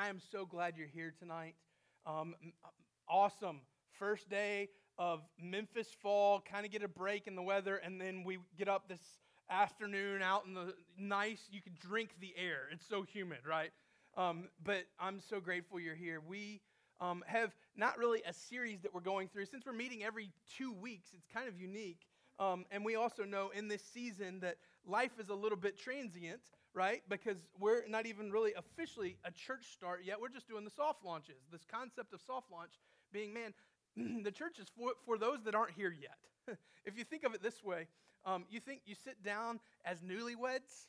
I am so glad you're here tonight. Um, awesome. First day of Memphis fall, kind of get a break in the weather, and then we get up this afternoon out in the nice, you can drink the air. It's so humid, right? Um, but I'm so grateful you're here. We um, have not really a series that we're going through. Since we're meeting every two weeks, it's kind of unique. Um, and we also know in this season that life is a little bit transient, right? Because we're not even really officially a church start yet. We're just doing the soft launches. This concept of soft launch being, man, the church is for, for those that aren't here yet. if you think of it this way, um, you think you sit down as newlyweds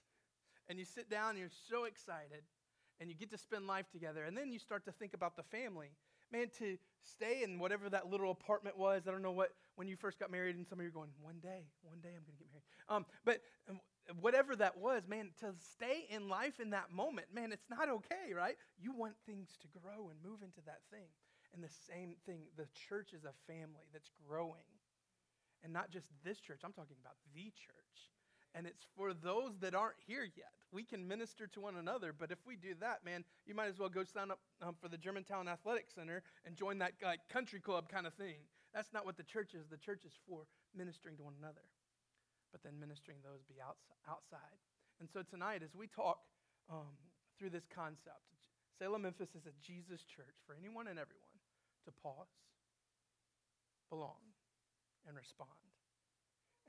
and you sit down and you're so excited and you get to spend life together. And then you start to think about the family. Man, to stay in whatever that little apartment was, I don't know what, when you first got married, and some of you are going, one day, one day I'm going to get married. Um, but um, whatever that was, man, to stay in life in that moment, man, it's not okay, right? You want things to grow and move into that thing. And the same thing, the church is a family that's growing. And not just this church, I'm talking about the church. And it's for those that aren't here yet. We can minister to one another, but if we do that, man, you might as well go sign up um, for the Germantown Athletic Center and join that like, country club kind of thing. That's not what the church is. The church is for ministering to one another, but then ministering those be outside. And so tonight, as we talk um, through this concept, Selah Memphis is a Jesus church for anyone and everyone to pause, belong, and respond.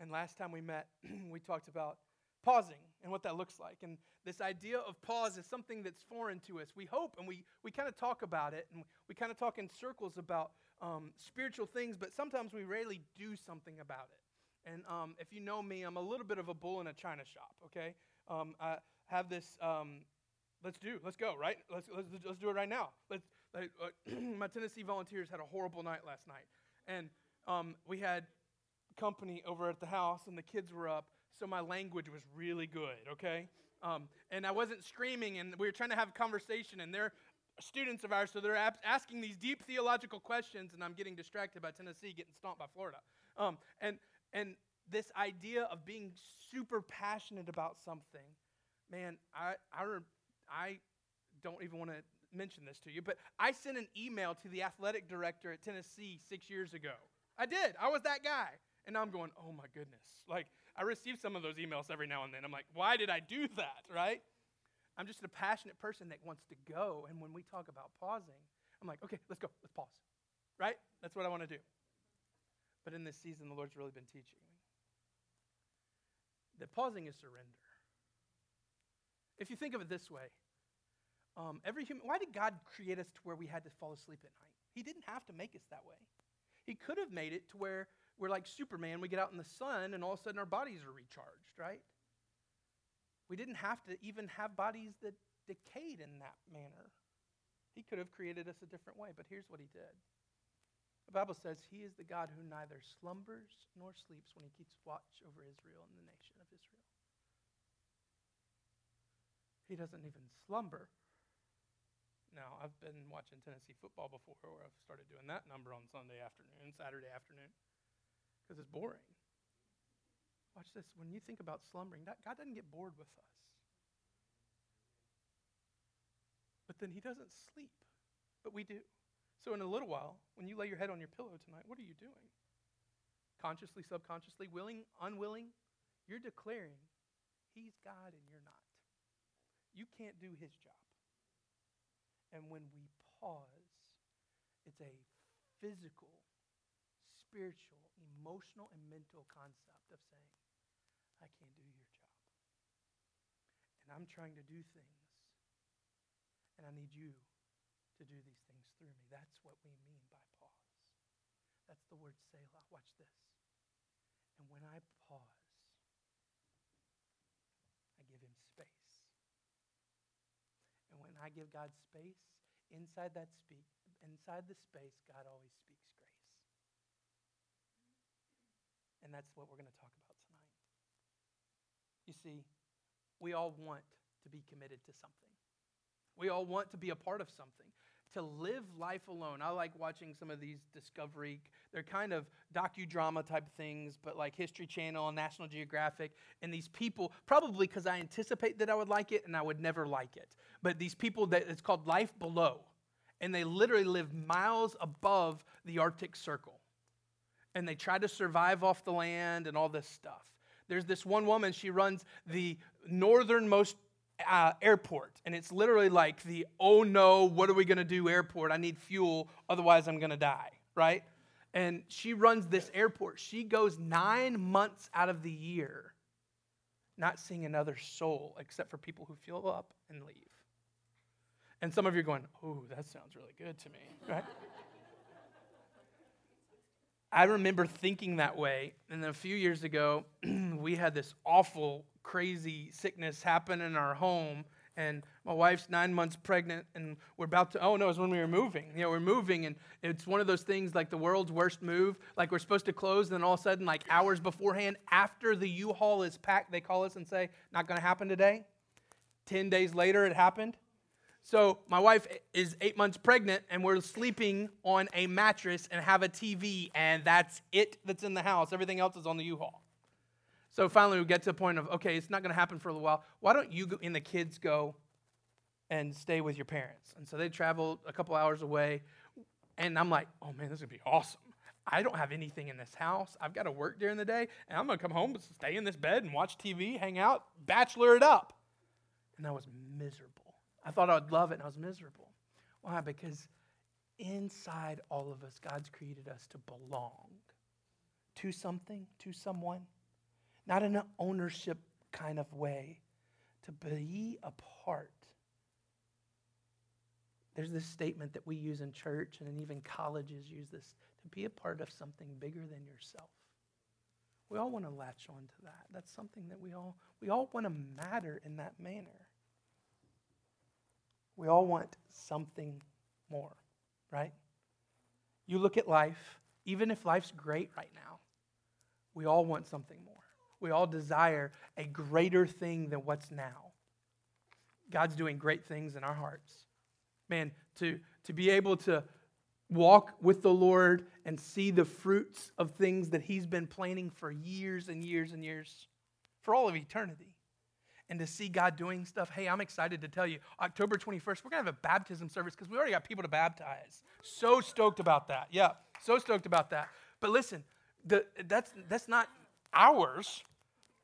And last time we met, we talked about pausing and what that looks like. And this idea of pause is something that's foreign to us. We hope and we, we kind of talk about it and we kind of talk in circles about um, spiritual things, but sometimes we rarely do something about it. And um, if you know me, I'm a little bit of a bull in a china shop, okay? Um, I have this, um, let's do, let's go, right? Let's, let's, let's do it right now. Let's, like, uh, my Tennessee volunteers had a horrible night last night. And um, we had company over at the house, and the kids were up, so my language was really good, okay? Um, and I wasn't screaming, and we were trying to have a conversation, and they're students of ours, so they're asking these deep theological questions, and I'm getting distracted by Tennessee getting stomped by Florida. Um, and, and this idea of being super passionate about something, man, I, I, I don't even want to mention this to you, but I sent an email to the athletic director at Tennessee six years ago. I did. I was that guy. And now I'm going, oh my goodness. Like, I receive some of those emails every now and then. I'm like, why did I do that, right? I'm just a passionate person that wants to go. And when we talk about pausing, I'm like, okay, let's go. Let's pause, right? That's what I want to do. But in this season, the Lord's really been teaching me that pausing is surrender. If you think of it this way, um, every human, why did God create us to where we had to fall asleep at night? He didn't have to make us that way. He could have made it to where we're like Superman. We get out in the sun and all of a sudden our bodies are recharged, right? We didn't have to even have bodies that decayed in that manner. He could have created us a different way, but here's what he did. The Bible says he is the God who neither slumbers nor sleeps when he keeps watch over Israel and the nation of Israel. He doesn't even slumber now, I've been watching Tennessee football before where I've started doing that number on Sunday afternoon, Saturday afternoon, because it's boring. Watch this. When you think about slumbering, God doesn't get bored with us. But then He doesn't sleep, but we do. So, in a little while, when you lay your head on your pillow tonight, what are you doing? Consciously, subconsciously, willing, unwilling, you're declaring He's God and you're not. You can't do His job. And when we pause, it's a physical, spiritual, emotional, and mental concept of saying, I can't do your job. And I'm trying to do things. And I need you to do these things through me. That's what we mean by pause. That's the word Selah. Watch this. And when I pause, I give him space. And when I give God space, inside that speak, inside the space, God always speaks grace. And that's what we're going to talk about tonight. You see, we all want to be committed to something. We all want to be a part of something. To live life alone. I like watching some of these Discovery, they're kind of docudrama type things, but like History Channel and National Geographic. And these people, probably because I anticipate that I would like it and I would never like it, but these people that it's called Life Below. And they literally live miles above the Arctic Circle. And they try to survive off the land and all this stuff. There's this one woman, she runs the northernmost uh, airport. And it's literally like the, oh no, what are we going to do airport? I need fuel, otherwise I'm going to die, right? And she runs this airport. She goes nine months out of the year not seeing another soul except for people who fill up and leave. And some of you are going, oh, that sounds really good to me, right? I remember thinking that way. And then a few years ago, we had this awful, crazy sickness happen in our home. And my wife's nine months pregnant, and we're about to, oh no, it's when we were moving. You know, we're moving, and it's one of those things like the world's worst move. Like we're supposed to close, and then all of a sudden, like hours beforehand, after the U Haul is packed, they call us and say, not going to happen today. 10 days later, it happened. So my wife is eight months pregnant, and we're sleeping on a mattress and have a TV, and that's it that's in the house. Everything else is on the U-Haul. So finally, we get to the point of okay, it's not going to happen for a little while. Why don't you go and the kids go and stay with your parents? And so they travel a couple hours away, and I'm like, oh man, this is gonna be awesome. I don't have anything in this house. I've got to work during the day, and I'm gonna come home, stay in this bed, and watch TV, hang out, bachelor it up. And I was miserable. I thought I would love it, and I was miserable. Why? Because inside all of us, God's created us to belong to something, to someone, not in an ownership kind of way, to be a part. There's this statement that we use in church and even colleges use this to be a part of something bigger than yourself. We all want to latch on to that. That's something that we all we all want to matter in that manner. We all want something more, right? You look at life, even if life's great right now, we all want something more. We all desire a greater thing than what's now. God's doing great things in our hearts. Man, to, to be able to walk with the Lord and see the fruits of things that He's been planning for years and years and years, for all of eternity and to see God doing stuff. Hey, I'm excited to tell you, October 21st, we're going to have a baptism service because we already got people to baptize. So stoked about that. Yeah, so stoked about that. But listen, the, that's, that's not ours.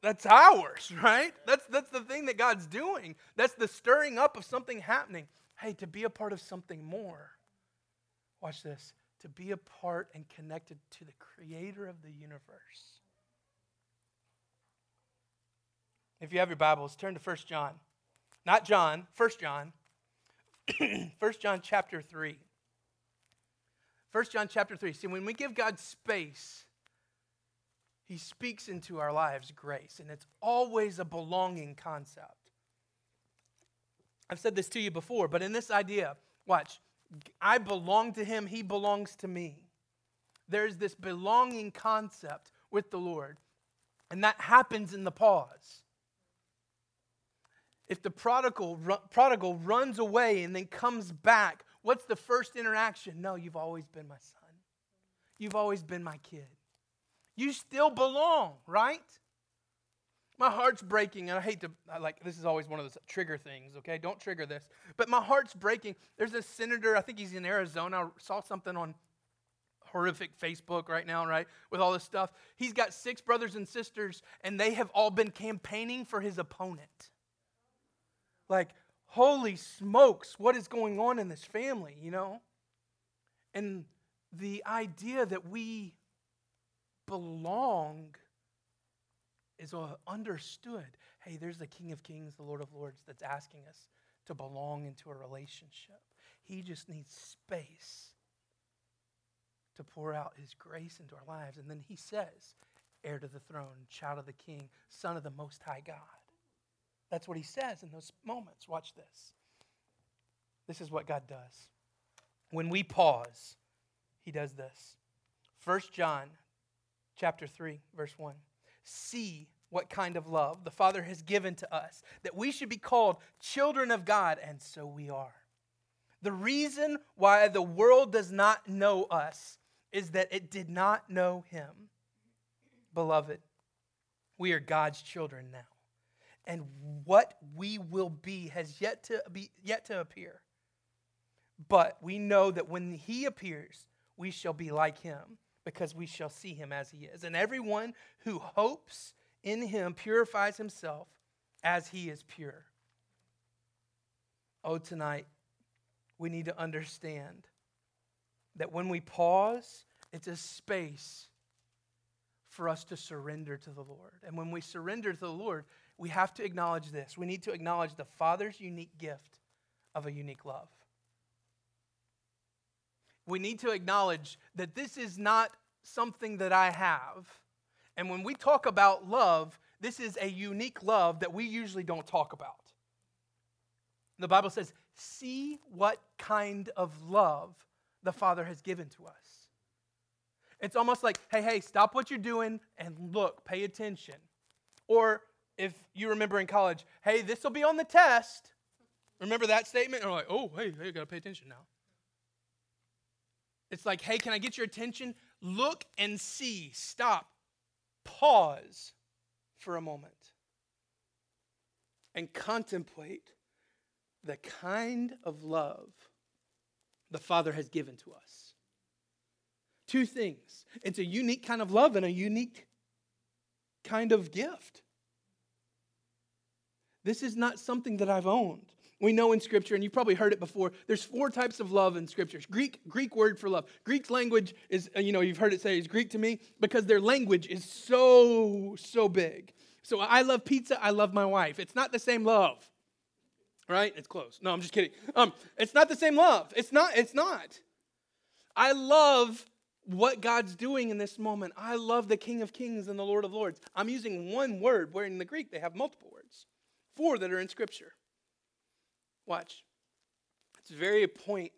That's ours, right? That's, that's the thing that God's doing. That's the stirring up of something happening. Hey, to be a part of something more. Watch this. To be a part and connected to the creator of the universe. If you have your Bibles, turn to 1 John. Not John, 1 John. 1 John chapter 3. 1 John chapter 3. See, when we give God space, He speaks into our lives grace, and it's always a belonging concept. I've said this to you before, but in this idea, watch, I belong to Him, He belongs to me. There's this belonging concept with the Lord, and that happens in the pause if the prodigal, prodigal runs away and then comes back, what's the first interaction? No, you've always been my son. You've always been my kid. You still belong, right? My heart's breaking, and I hate to, like, this is always one of those trigger things, okay? Don't trigger this. But my heart's breaking. There's a senator, I think he's in Arizona. I saw something on horrific Facebook right now, right? With all this stuff. He's got six brothers and sisters, and they have all been campaigning for his opponent like, holy smokes, what is going on in this family, you know? And the idea that we belong is understood. Hey, there's the King of Kings, the Lord of Lords, that's asking us to belong into a relationship. He just needs space to pour out his grace into our lives. And then he says, heir to the throne, child of the king, son of the most high God. That's what he says in those moments. Watch this. This is what God does. When we pause, he does this. 1 John chapter 3 verse 1. See what kind of love the Father has given to us that we should be called children of God and so we are. The reason why the world does not know us is that it did not know him. Beloved, we are God's children now. And what we will be has yet to be yet to appear. But we know that when he appears, we shall be like him because we shall see him as he is. And everyone who hopes in him purifies himself as he is pure. Oh, tonight, we need to understand that when we pause, it's a space for us to surrender to the Lord. And when we surrender to the Lord, we have to acknowledge this. We need to acknowledge the Father's unique gift of a unique love. We need to acknowledge that this is not something that I have. And when we talk about love, this is a unique love that we usually don't talk about. The Bible says, See what kind of love the Father has given to us. It's almost like, hey, hey, stop what you're doing and look, pay attention. Or if you remember in college, hey, this will be on the test. Remember that statement? And we're like, oh, hey, hey, you got to pay attention now. It's like, hey, can I get your attention? Look and see. Stop. Pause for a moment and contemplate the kind of love the Father has given to us. Two things it's a unique kind of love and a unique kind of gift. This is not something that I've owned. We know in Scripture, and you've probably heard it before, there's four types of love in Scripture. Greek, Greek word for love. Greek language is, you know, you've heard it say is Greek to me because their language is so, so big. So I love pizza, I love my wife. It's not the same love right? It's close. No, I'm just kidding. Um, it's not the same love. It's not. It's not. I love what God's doing in this moment. I love the King of Kings and the Lord of Lords. I'm using one word, where in the Greek they have multiple words, four that are in Scripture. Watch. It's very point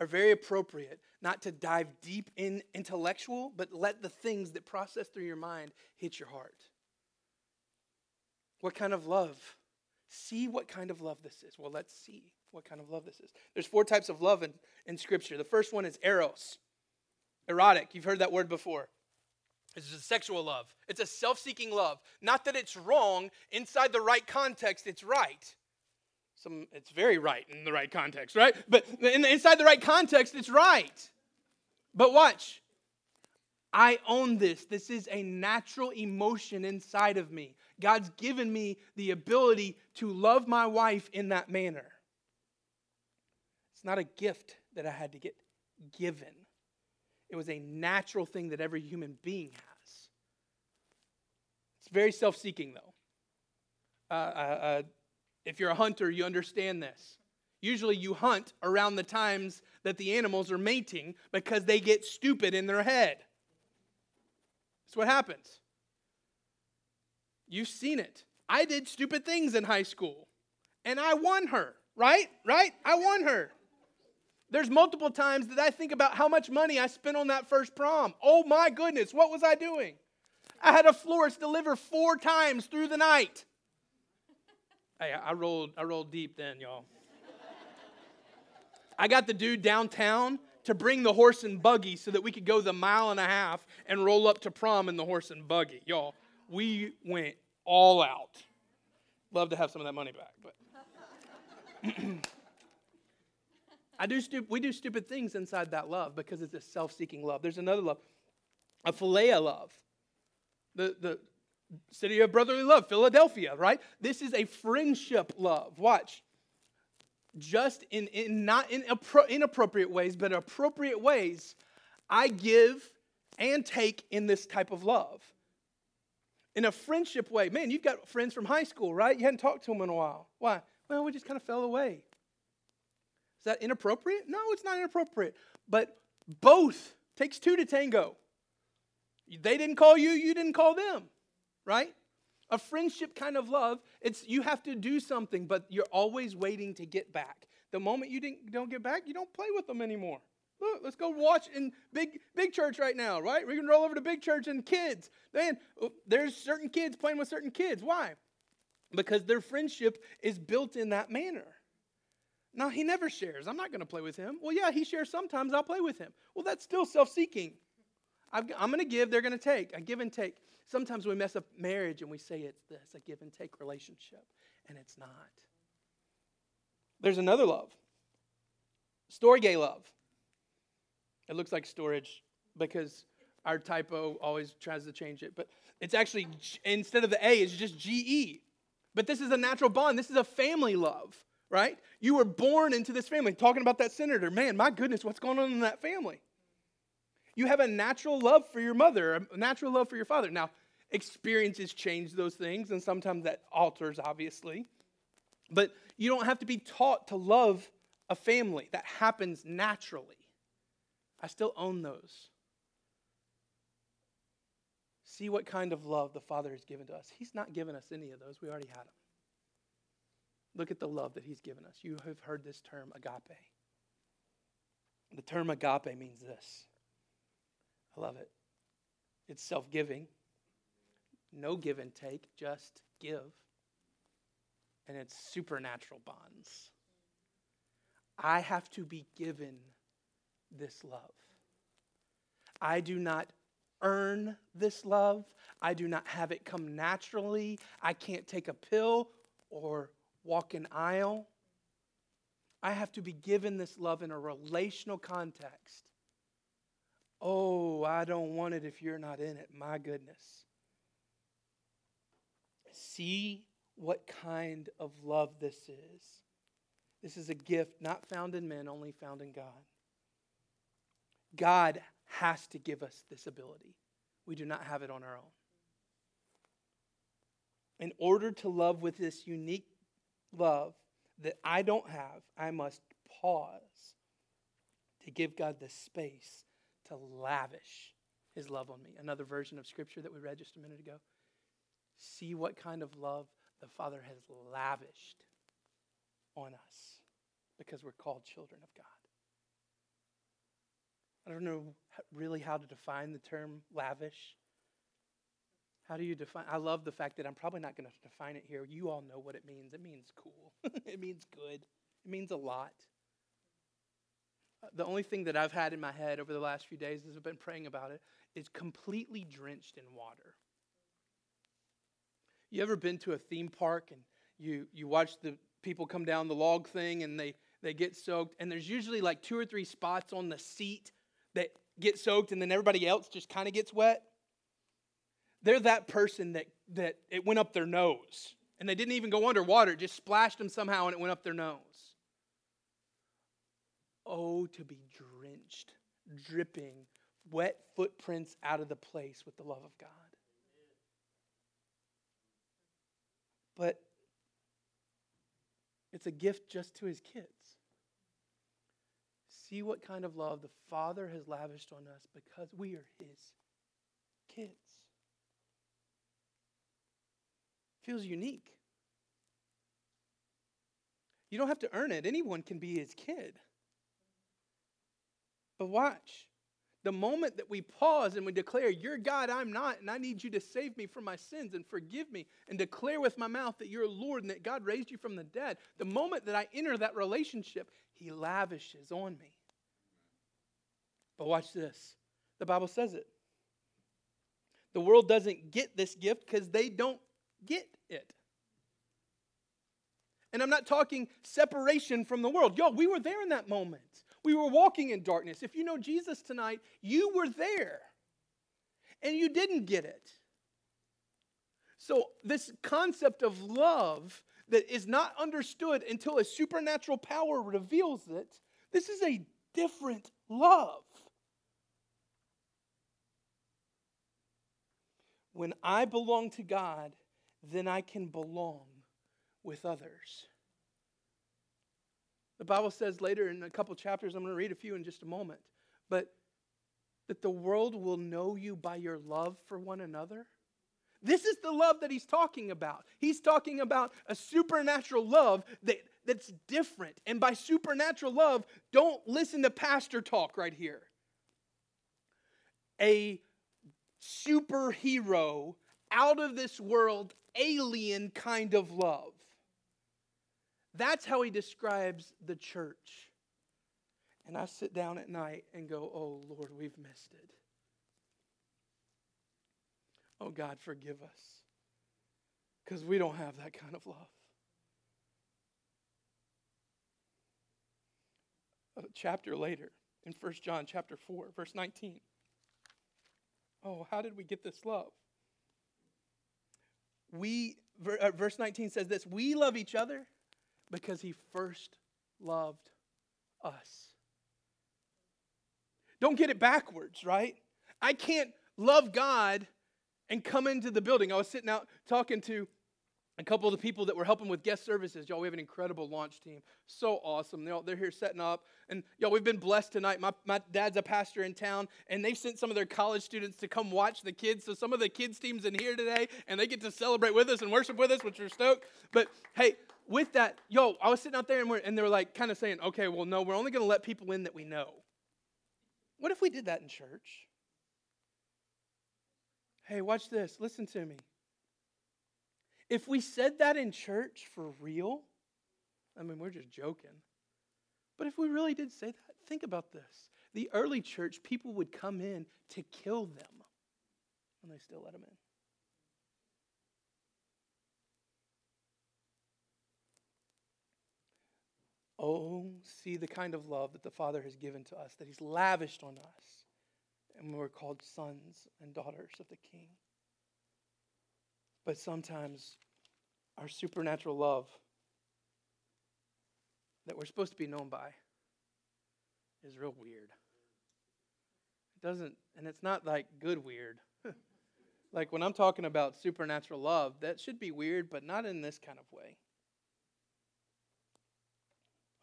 or very appropriate not to dive deep in intellectual, but let the things that process through your mind hit your heart. What kind of love See what kind of love this is. Well, let's see what kind of love this is. There's four types of love in, in Scripture. The first one is eros, erotic. You've heard that word before. It's a sexual love. It's a self seeking love. Not that it's wrong. Inside the right context, it's right. Some, it's very right in the right context, right? But in, inside the right context, it's right. But watch. I own this. This is a natural emotion inside of me. God's given me the ability to love my wife in that manner. It's not a gift that I had to get given, it was a natural thing that every human being has. It's very self seeking, though. Uh, uh, uh, if you're a hunter, you understand this. Usually, you hunt around the times that the animals are mating because they get stupid in their head. That's what happens. You've seen it. I did stupid things in high school and I won her, right? Right? I won her. There's multiple times that I think about how much money I spent on that first prom. Oh my goodness, what was I doing? I had a florist deliver four times through the night. Hey, I rolled, I rolled deep then, y'all. I got the dude downtown to bring the horse and buggy so that we could go the mile and a half and roll up to prom in the horse and buggy. Y'all, we went all out. Love to have some of that money back, but I do we do stupid things inside that love because it's a self-seeking love. There's another love, a philia love. The the city of brotherly love, Philadelphia, right? This is a friendship love. Watch. Just in, in not in appro- inappropriate ways, but appropriate ways, I give and take in this type of love in a friendship way. Man, you've got friends from high school, right? You hadn't talked to them in a while. Why? Well, we just kind of fell away. Is that inappropriate? No, it's not inappropriate. But both takes two to tango. They didn't call you, you didn't call them, right? A friendship kind of love, it's you have to do something, but you're always waiting to get back. The moment you don't get back, you don't play with them anymore. Look, let's go watch in big big church right now, right? We can roll over to big church and kids. Man, oh, there's certain kids playing with certain kids. Why? Because their friendship is built in that manner. No, he never shares. I'm not going to play with him. Well, yeah, he shares sometimes. I'll play with him. Well, that's still self seeking. I'm going to give, they're going to take. A give and take. Sometimes we mess up marriage and we say it's this a give and take relationship, and it's not. There's another love storge love. It looks like storage because our typo always tries to change it, but it's actually, instead of the A, it's just GE. But this is a natural bond. This is a family love, right? You were born into this family. Talking about that senator, man, my goodness, what's going on in that family? You have a natural love for your mother, a natural love for your father. Now, experiences change those things, and sometimes that alters, obviously. But you don't have to be taught to love a family. That happens naturally. I still own those. See what kind of love the Father has given to us. He's not given us any of those, we already had them. Look at the love that He's given us. You have heard this term, agape. The term agape means this I love it. It's self giving, no give and take, just give. And it's supernatural bonds. I have to be given this love. I do not earn this love. I do not have it come naturally. I can't take a pill or walk an aisle. I have to be given this love in a relational context. Oh, I don't want it if you're not in it. My goodness. See what kind of love this is. This is a gift not found in men, only found in God. God has to give us this ability. We do not have it on our own. In order to love with this unique love that I don't have, I must pause to give God the space to lavish his love on me. Another version of scripture that we read just a minute ago. See what kind of love the Father has lavished on us because we're called children of God. I don't know really how to define the term lavish. How do you define? I love the fact that I'm probably not going to define it here. You all know what it means. It means cool. it means good. It means a lot. Uh, the only thing that I've had in my head over the last few days as I've been praying about it is completely drenched in water. You ever been to a theme park and you you watch the people come down the log thing and they they get soaked and there's usually like two or three spots on the seat that get soaked and then everybody else just kind of gets wet. They're that person that, that it went up their nose and they didn't even go underwater, it just splashed them somehow and it went up their nose. Oh, to be drenched, dripping, wet footprints out of the place with the love of God. But it's a gift just to his kids. See what kind of love the Father has lavished on us because we are His kids. Feels unique. You don't have to earn it, anyone can be His kid. But watch. The moment that we pause and we declare, You're God, I'm not, and I need you to save me from my sins and forgive me, and declare with my mouth that you're Lord and that God raised you from the dead, the moment that I enter that relationship, He lavishes on me. But watch this. The Bible says it. The world doesn't get this gift because they don't get it. And I'm not talking separation from the world. Yo, we were there in that moment. We were walking in darkness. If you know Jesus tonight, you were there and you didn't get it. So, this concept of love that is not understood until a supernatural power reveals it, this is a different love. When I belong to God, then I can belong with others. The Bible says later in a couple chapters, I'm going to read a few in just a moment, but that the world will know you by your love for one another. This is the love that he's talking about. He's talking about a supernatural love that, that's different. And by supernatural love, don't listen to pastor talk right here. A superhero, out of this world, alien kind of love. That's how he describes the church. And I sit down at night and go, oh, Lord, we've missed it. Oh, God, forgive us. Because we don't have that kind of love. A chapter later, in 1 John chapter 4, verse 19. Oh, how did we get this love? We, uh, verse 19 says this We love each other because he first loved us. Don't get it backwards, right? I can't love God and come into the building. I was sitting out talking to a couple of the people that were helping with guest services. Y'all, we have an incredible launch team. So awesome. They're, all, they're here setting up. And y'all, we've been blessed tonight. My, my dad's a pastor in town, and they've sent some of their college students to come watch the kids. So some of the kids' team's in here today, and they get to celebrate with us and worship with us, which we're stoked. But hey, with that, yo, I was sitting out there, and, and they were like kind of saying, okay, well, no, we're only going to let people in that we know. What if we did that in church? Hey, watch this. Listen to me. If we said that in church for real, I mean, we're just joking. But if we really did say that, think about this. The early church, people would come in to kill them, and they still let them in. Oh, see the kind of love that the Father has given to us, that He's lavished on us. And we're called sons and daughters of the King. But sometimes our supernatural love that we're supposed to be known by is real weird. It doesn't, and it's not like good weird. like when I'm talking about supernatural love, that should be weird, but not in this kind of way.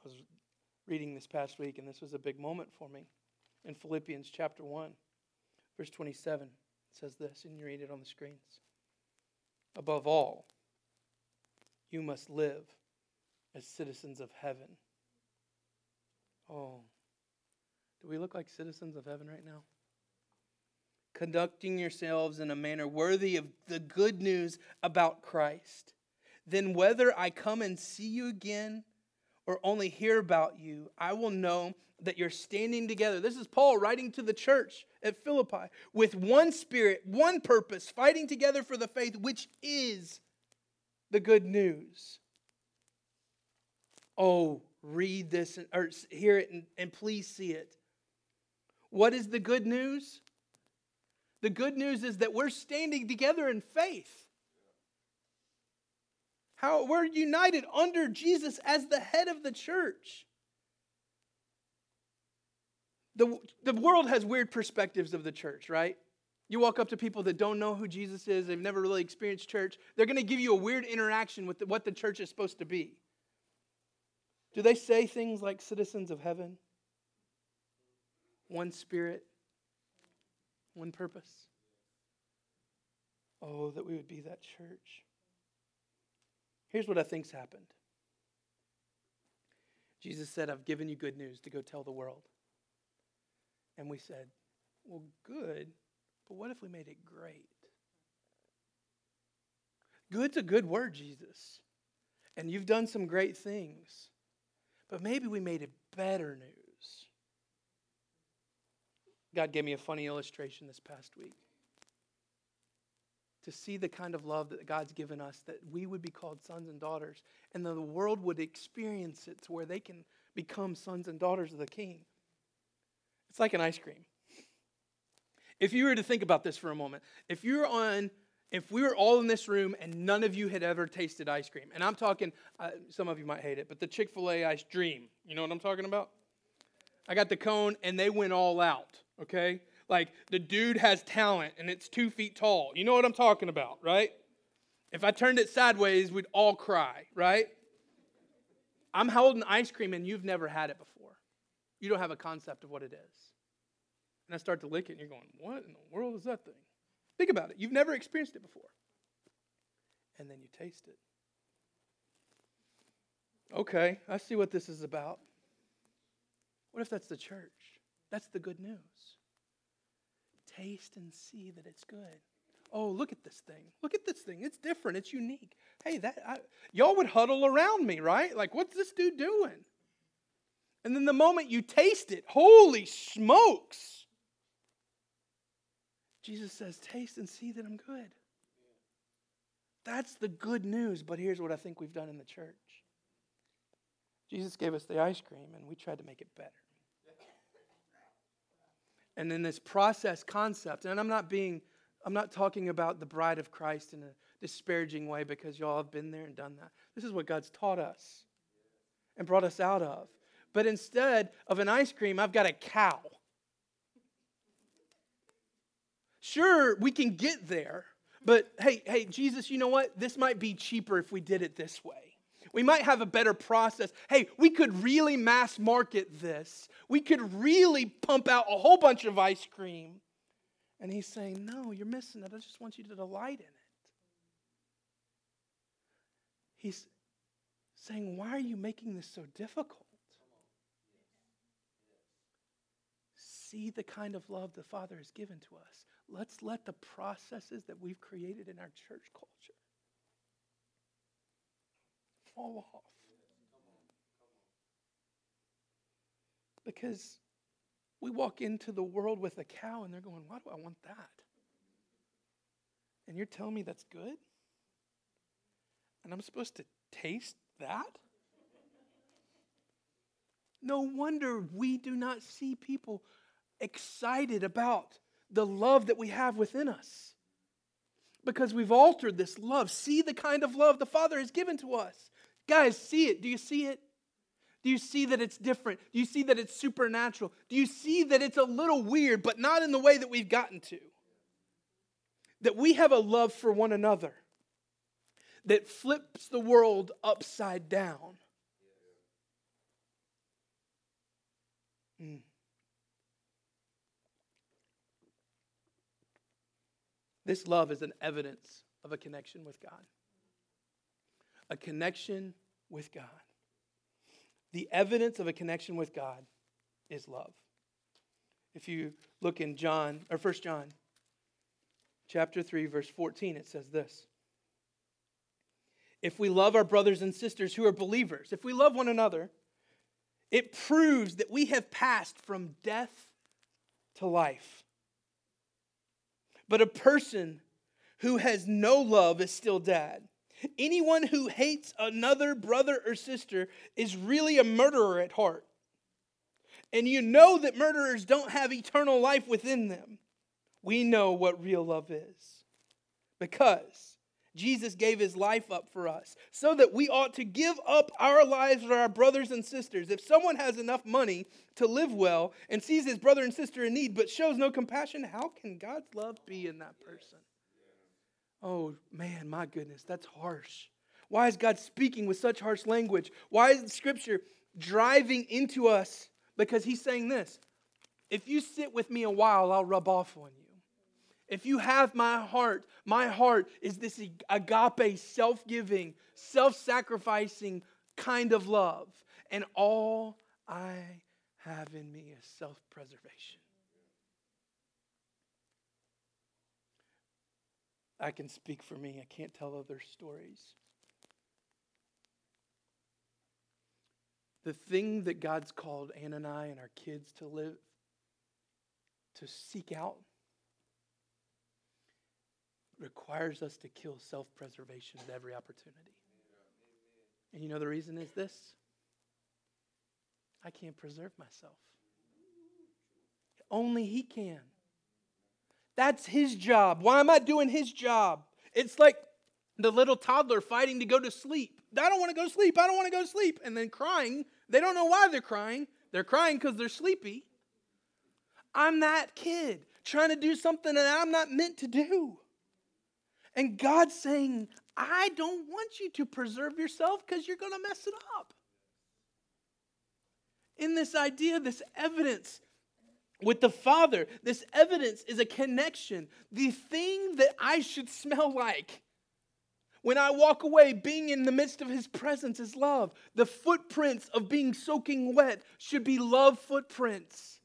I was reading this past week, and this was a big moment for me. In Philippians chapter 1, verse 27, it says this, and you read it on the screens. Above all, you must live as citizens of heaven. Oh, do we look like citizens of heaven right now? Conducting yourselves in a manner worthy of the good news about Christ. Then, whether I come and see you again or only hear about you, I will know that you're standing together. This is Paul writing to the church at Philippi with one spirit, one purpose, fighting together for the faith, which is the good news. Oh, read this and, or hear it and, and please see it. What is the good news? The good news is that we're standing together in faith. How we're united under Jesus as the head of the church. The, the world has weird perspectives of the church, right? You walk up to people that don't know who Jesus is, they've never really experienced church, they're going to give you a weird interaction with the, what the church is supposed to be. Do they say things like citizens of heaven? One spirit, one purpose. Oh, that we would be that church. Here's what I think's happened. Jesus said, I've given you good news to go tell the world. And we said, Well, good, but what if we made it great? Good's a good word, Jesus. And you've done some great things. But maybe we made it better news. God gave me a funny illustration this past week. To see the kind of love that God's given us, that we would be called sons and daughters, and the world would experience it to where they can become sons and daughters of the King. It's like an ice cream. If you were to think about this for a moment, if you're on, if we were all in this room and none of you had ever tasted ice cream, and I'm talking, uh, some of you might hate it, but the Chick fil A ice dream, you know what I'm talking about? I got the cone and they went all out, okay? Like the dude has talent and it's two feet tall. You know what I'm talking about, right? If I turned it sideways, we'd all cry, right? I'm holding ice cream and you've never had it before you don't have a concept of what it is. And I start to lick it, and you're going, What in the world is that thing? Think about it. You've never experienced it before. And then you taste it. Okay, I see what this is about. What if that's the church? That's the good news. Taste and see that it's good. Oh, look at this thing. Look at this thing. It's different. It's unique. Hey, that I, y'all would huddle around me, right? Like, what's this dude doing? And then the moment you taste it, holy smokes! Jesus says, Taste and see that I'm good. That's the good news. But here's what I think we've done in the church Jesus gave us the ice cream, and we tried to make it better. And in this process concept, and I'm not being, I'm not talking about the bride of Christ in a disparaging way because y'all have been there and done that. This is what God's taught us and brought us out of. But instead of an ice cream, I've got a cow. Sure, we can get there, but hey, hey, Jesus, you know what? This might be cheaper if we did it this way. We might have a better process. Hey, we could really mass market this. We could really pump out a whole bunch of ice cream. And he's saying, No, you're missing it. I just want you to delight in it. He's saying, Why are you making this so difficult? See the kind of love the Father has given to us. Let's let the processes that we've created in our church culture fall off. Because we walk into the world with a cow and they're going, Why do I want that? And you're telling me that's good? And I'm supposed to taste that? No wonder we do not see people excited about the love that we have within us. Because we've altered this love. See the kind of love the Father has given to us. Guys, see it. Do you see it? Do you see that it's different? Do you see that it's supernatural? Do you see that it's a little weird, but not in the way that we've gotten to? That we have a love for one another that flips the world upside down. Mm. This love is an evidence of a connection with God. A connection with God. The evidence of a connection with God is love. If you look in John, or 1 John, chapter 3, verse 14, it says this. If we love our brothers and sisters who are believers, if we love one another, it proves that we have passed from death to life. But a person who has no love is still dead. Anyone who hates another brother or sister is really a murderer at heart. And you know that murderers don't have eternal life within them. We know what real love is because Jesus gave his life up for us, so that we ought to give up our lives for our brothers and sisters. If someone has enough money to live well and sees his brother and sister in need but shows no compassion, how can God's love be in that person? Oh, man, my goodness, that's harsh. Why is God speaking with such harsh language? Why is Scripture driving into us? Because he's saying this if you sit with me a while, I'll rub off on you. If you have my heart, my heart is this agape, self giving, self sacrificing kind of love. And all I have in me is self preservation. I can speak for me, I can't tell other stories. The thing that God's called Ann and I and our kids to live, to seek out, requires us to kill self preservation at every opportunity. And you know the reason is this I can't preserve myself. Only He can. That's His job. Why am I doing His job? It's like the little toddler fighting to go to sleep. I don't want to go to sleep. I don't want to go to sleep. And then crying. They don't know why they're crying. They're crying because they're sleepy. I'm that kid trying to do something that I'm not meant to do. And God's saying, I don't want you to preserve yourself because you're going to mess it up. In this idea, this evidence with the Father, this evidence is a connection. The thing that I should smell like when I walk away, being in the midst of His presence is love. The footprints of being soaking wet should be love footprints.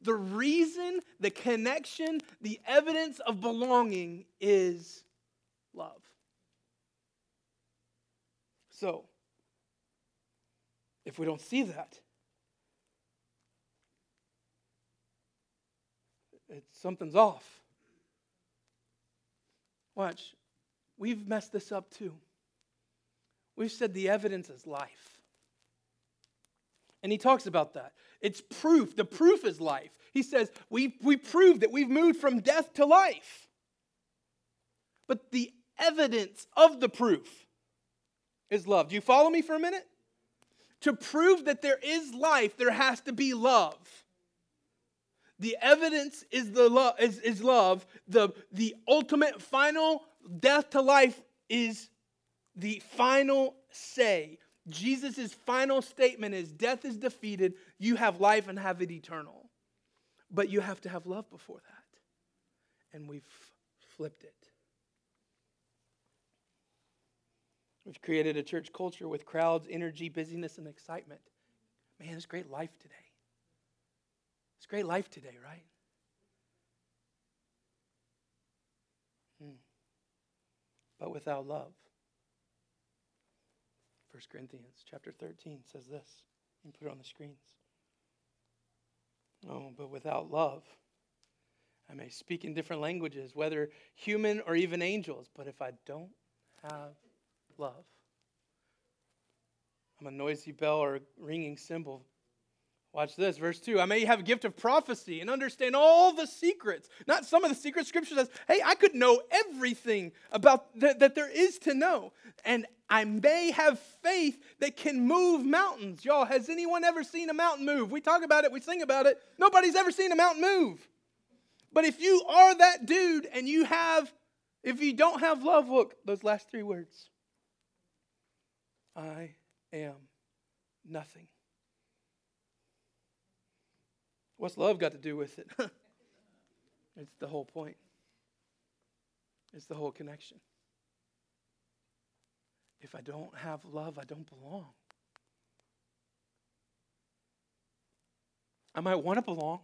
The reason, the connection, the evidence of belonging is love. So, if we don't see that, it's, something's off. Watch, we've messed this up too. We've said the evidence is life. And he talks about that. It's proof. The proof is life. He says, we, we prove that we've moved from death to life. But the evidence of the proof is love. Do you follow me for a minute? To prove that there is life, there has to be love. The evidence is the love is, is love. The, the ultimate final death to life is the final say. Jesus' final statement is death is defeated, you have life and have it eternal. But you have to have love before that. And we've flipped it. We've created a church culture with crowds, energy, busyness, and excitement. Man, it's great life today. It's great life today, right? Hmm. But without love, 1 Corinthians chapter 13 says this. You put it on the screens. Oh, but without love, I may speak in different languages, whether human or even angels, but if I don't have love, I'm a noisy bell or a ringing cymbal. Watch this, verse 2. I may have a gift of prophecy and understand all the secrets. Not some of the secrets. Scripture says, hey, I could know everything about th- that there is to know. And I may have faith that can move mountains. Y'all, has anyone ever seen a mountain move? We talk about it, we sing about it. Nobody's ever seen a mountain move. But if you are that dude and you have, if you don't have love, look, those last three words I am nothing. What's love got to do with it? it's the whole point, it's the whole connection. If I don't have love, I don't belong. I might want to belong.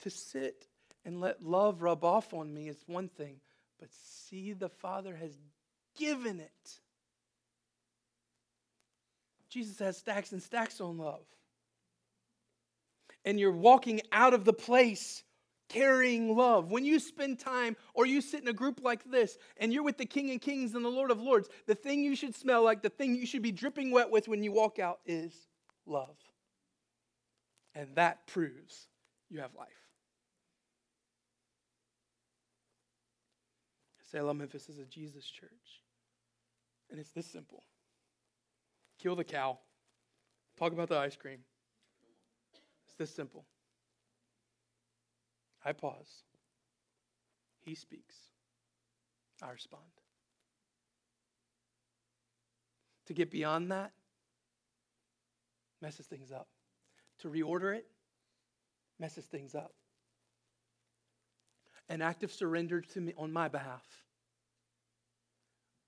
To sit and let love rub off on me is one thing, but see the Father has given it. Jesus has stacks and stacks on love. And you're walking out of the place carrying love. When you spend time or you sit in a group like this and you're with the King of Kings and the Lord of Lords, the thing you should smell like, the thing you should be dripping wet with when you walk out is love. And that proves you have life. Selah, Memphis is a Jesus church. And it's this simple kill the cow, talk about the ice cream. It's this simple. I pause. He speaks. I respond. To get beyond that messes things up. To reorder it messes things up. An act of surrender to me on my behalf.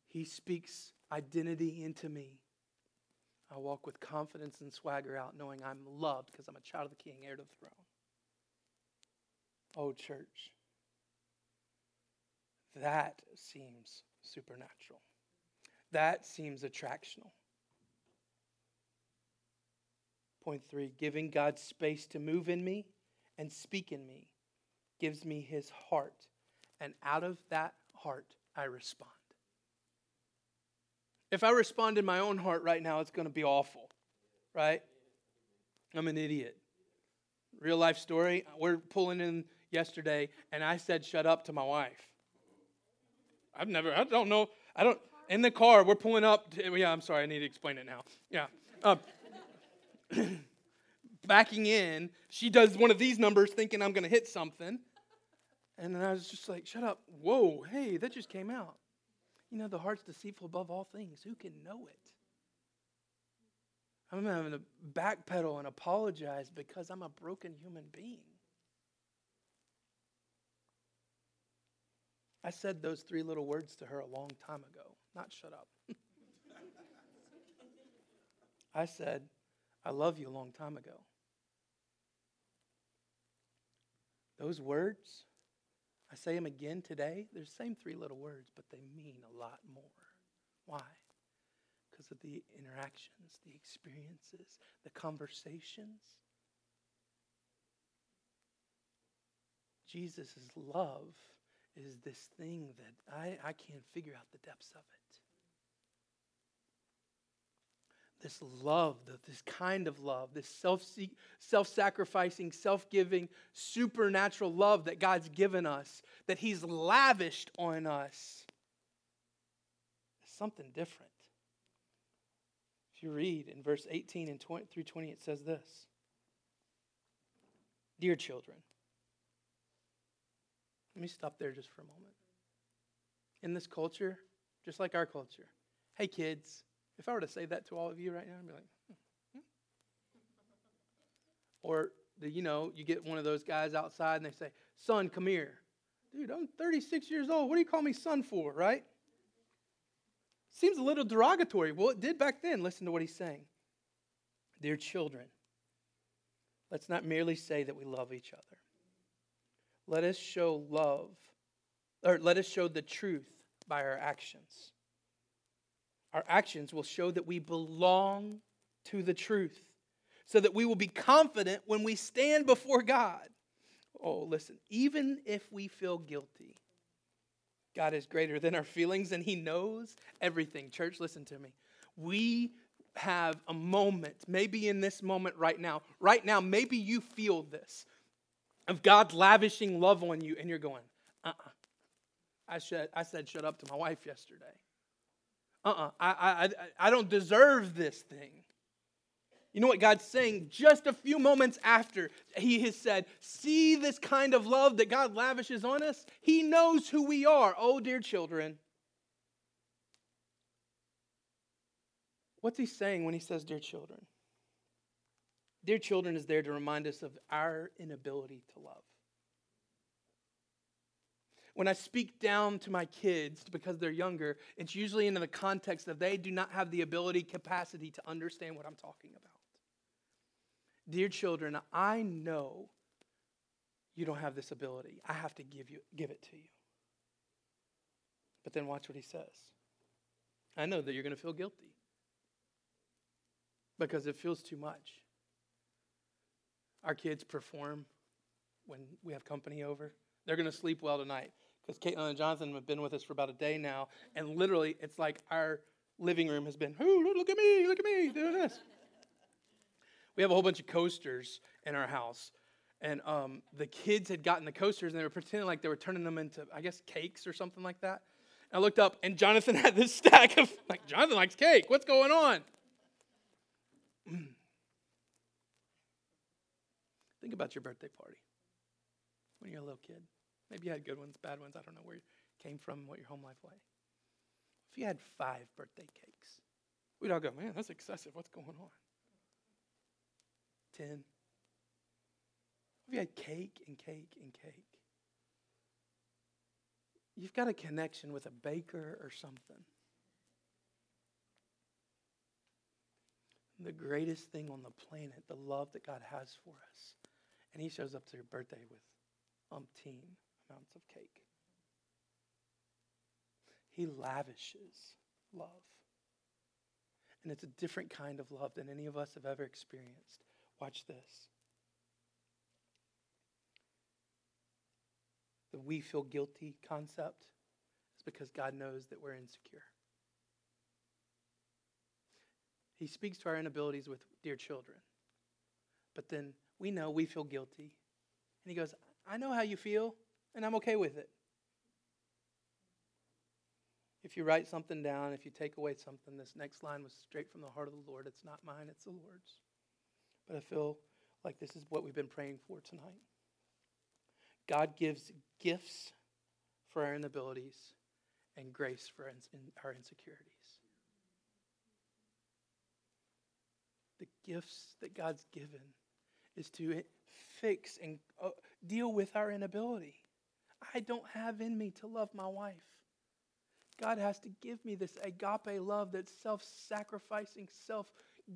He speaks identity into me. I walk with confidence and swagger out, knowing I'm loved because I'm a child of the King, heir to the throne. Oh, church, that seems supernatural. That seems attractional. Point three giving God space to move in me and speak in me gives me his heart. And out of that heart, I respond. If I respond in my own heart right now, it's going to be awful, right? I'm an idiot. Real life story. We're pulling in yesterday, and I said, shut up to my wife. I've never, I don't know, I don't, in the car, we're pulling up. To, yeah, I'm sorry, I need to explain it now. Yeah. Uh, backing in, she does one of these numbers thinking I'm going to hit something. And then I was just like, shut up. Whoa, hey, that just came out. You know, the heart's deceitful above all things. Who can know it? I'm having to backpedal and apologize because I'm a broken human being. I said those three little words to her a long time ago. Not shut up. I said, I love you a long time ago. Those words, I say them again today. They're the same three little words, but they mean a lot more. Why? Because of the interactions, the experiences, the conversations. Jesus' love is this thing that I, I can't figure out the depths of it this love, this kind of love, this self sacrificing, self giving, supernatural love that God's given us, that He's lavished on us. It's something different. If you read in verse 18 and 20, through 20, it says this Dear children, let me stop there just for a moment. In this culture, just like our culture, hey kids, if I were to say that to all of you right now, I'd be like, hmm. or the, you know, you get one of those guys outside and they say, son, come here. Dude, I'm 36 years old. What do you call me son for, right? Seems a little derogatory. Well, it did back then. Listen to what he's saying. Dear children, let's not merely say that we love each other. Let us show love, or let us show the truth by our actions. Our actions will show that we belong to the truth so that we will be confident when we stand before God. Oh, listen, even if we feel guilty, God is greater than our feelings and He knows everything. Church, listen to me. We have a moment, maybe in this moment right now, right now, maybe you feel this of God lavishing love on you and you're going, uh uh-uh. uh I, said, I said, shut up to my wife yesterday uh-uh, I, I, I don't deserve this thing. You know what God's saying just a few moments after He has said, See this kind of love that God lavishes on us? He knows who we are. Oh, dear children. What's He saying when He says, Dear children? Dear children is there to remind us of our inability to love when I speak down to my kids because they're younger, it's usually in the context that they do not have the ability, capacity to understand what I'm talking about. Dear children, I know you don't have this ability. I have to give you give it to you. But then watch what he says. I know that you're going to feel guilty because it feels too much. Our kids perform when we have company over. They're going to sleep well tonight because Caitlin and Jonathan have been with us for about a day now, and literally, it's like our living room has been, "Ooh, look at me, look at me, doing this." we have a whole bunch of coasters in our house, and um, the kids had gotten the coasters, and they were pretending like they were turning them into, I guess, cakes or something like that. And I looked up, and Jonathan had this stack of like, Jonathan likes cake. What's going on? Think about your birthday party when you're a little kid. Maybe you had good ones, bad ones. I don't know where you came from, what your home life was. If you had five birthday cakes, we'd all go, man, that's excessive. What's going on? Ten. If you had cake and cake and cake, you've got a connection with a baker or something. The greatest thing on the planet, the love that God has for us. And He shows up to your birthday with umpteen of cake. He lavishes love. And it's a different kind of love than any of us have ever experienced. Watch this. The we feel guilty concept is because God knows that we're insecure. He speaks to our inabilities with dear children. But then we know we feel guilty. And he goes, I know how you feel and I'm okay with it. If you write something down, if you take away something, this next line was straight from the heart of the Lord. It's not mine, it's the Lord's. But I feel like this is what we've been praying for tonight. God gives gifts for our inabilities and grace for our insecurities. The gifts that God's given is to fix and uh, deal with our inability. I don't have in me to love my wife. God has to give me this agape love that's self sacrificing, self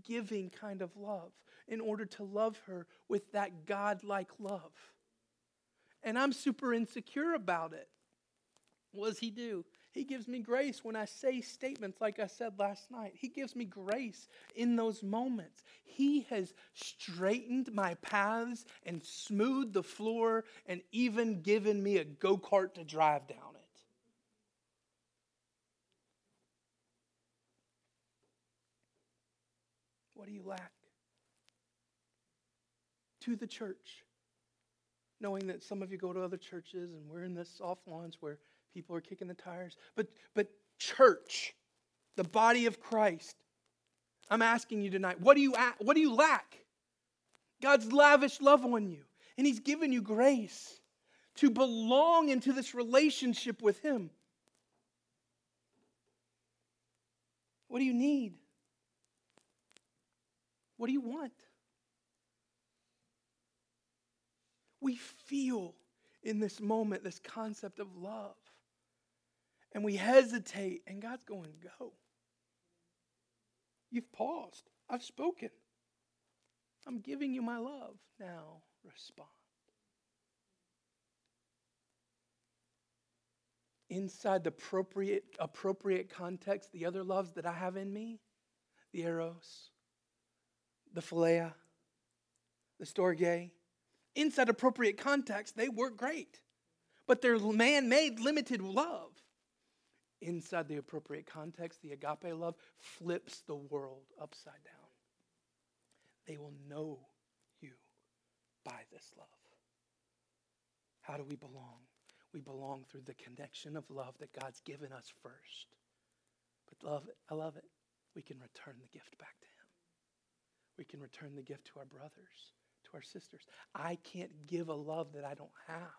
giving kind of love in order to love her with that God like love. And I'm super insecure about it. What does he do? He gives me grace when I say statements like I said last night. He gives me grace in those moments. He has straightened my paths and smoothed the floor and even given me a go kart to drive down it. What do you lack? To the church. Knowing that some of you go to other churches and we're in this soft launch where people are kicking the tires. But, but church, the body of Christ, I'm asking you tonight, what do you, what do you lack? God's lavish love on you, and He's given you grace to belong into this relationship with Him. What do you need? What do you want? We feel in this moment this concept of love and we hesitate, and God's going, Go. You've paused. I've spoken. I'm giving you my love. Now respond. Inside the appropriate, appropriate context, the other loves that I have in me, the eros, the philia, the storge, inside appropriate context, they work great. But they're man made, limited love inside the appropriate context, the agape love flips the world upside down. They will know you by this love. How do we belong? We belong through the connection of love that God's given us first. But love I love it. We can return the gift back to Him. We can return the gift to our brothers, to our sisters. I can't give a love that I don't have.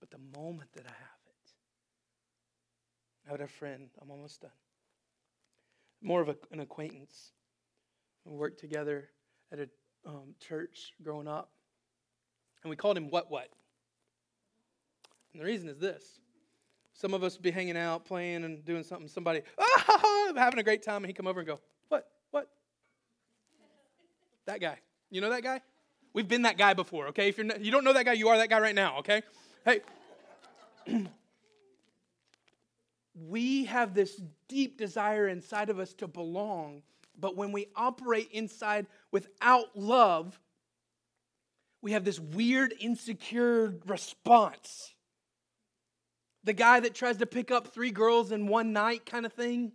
But the moment that I have, I had a friend, I'm almost done, more of a, an acquaintance. We worked together at a um, church growing up, and we called him What What. And the reason is this some of us would be hanging out, playing, and doing something, somebody, ah, having a great time, and he'd come over and go, What? What? that guy. You know that guy? We've been that guy before, okay? If you're not, you don't know that guy, you are that guy right now, okay? Hey, we have this deep desire inside of us to belong, but when we operate inside without love, we have this weird, insecure response. The guy that tries to pick up three girls in one night kind of thing.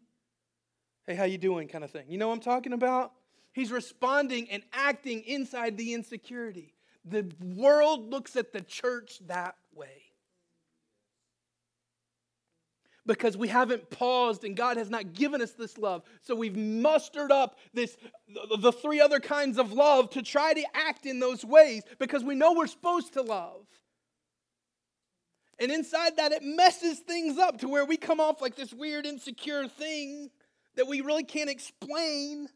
Hey, how you doing kind of thing. You know what I'm talking about? He's responding and acting inside the insecurity. The world looks at the church that way because we haven't paused and God has not given us this love. So we've mustered up this the three other kinds of love to try to act in those ways because we know we're supposed to love. And inside that it messes things up to where we come off like this weird insecure thing that we really can't explain.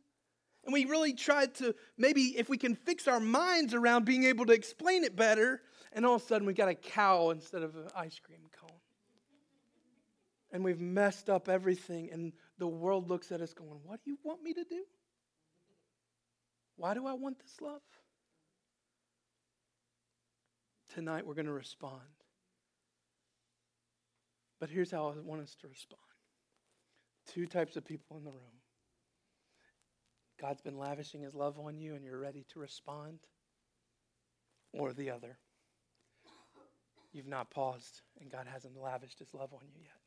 And we really try to maybe if we can fix our minds around being able to explain it better, and all of a sudden we got a cow instead of an ice cream cone and we've messed up everything, and the world looks at us going, What do you want me to do? Why do I want this love? Tonight we're going to respond. But here's how I want us to respond two types of people in the room. God's been lavishing his love on you, and you're ready to respond, or the other. You've not paused, and God hasn't lavished his love on you yet.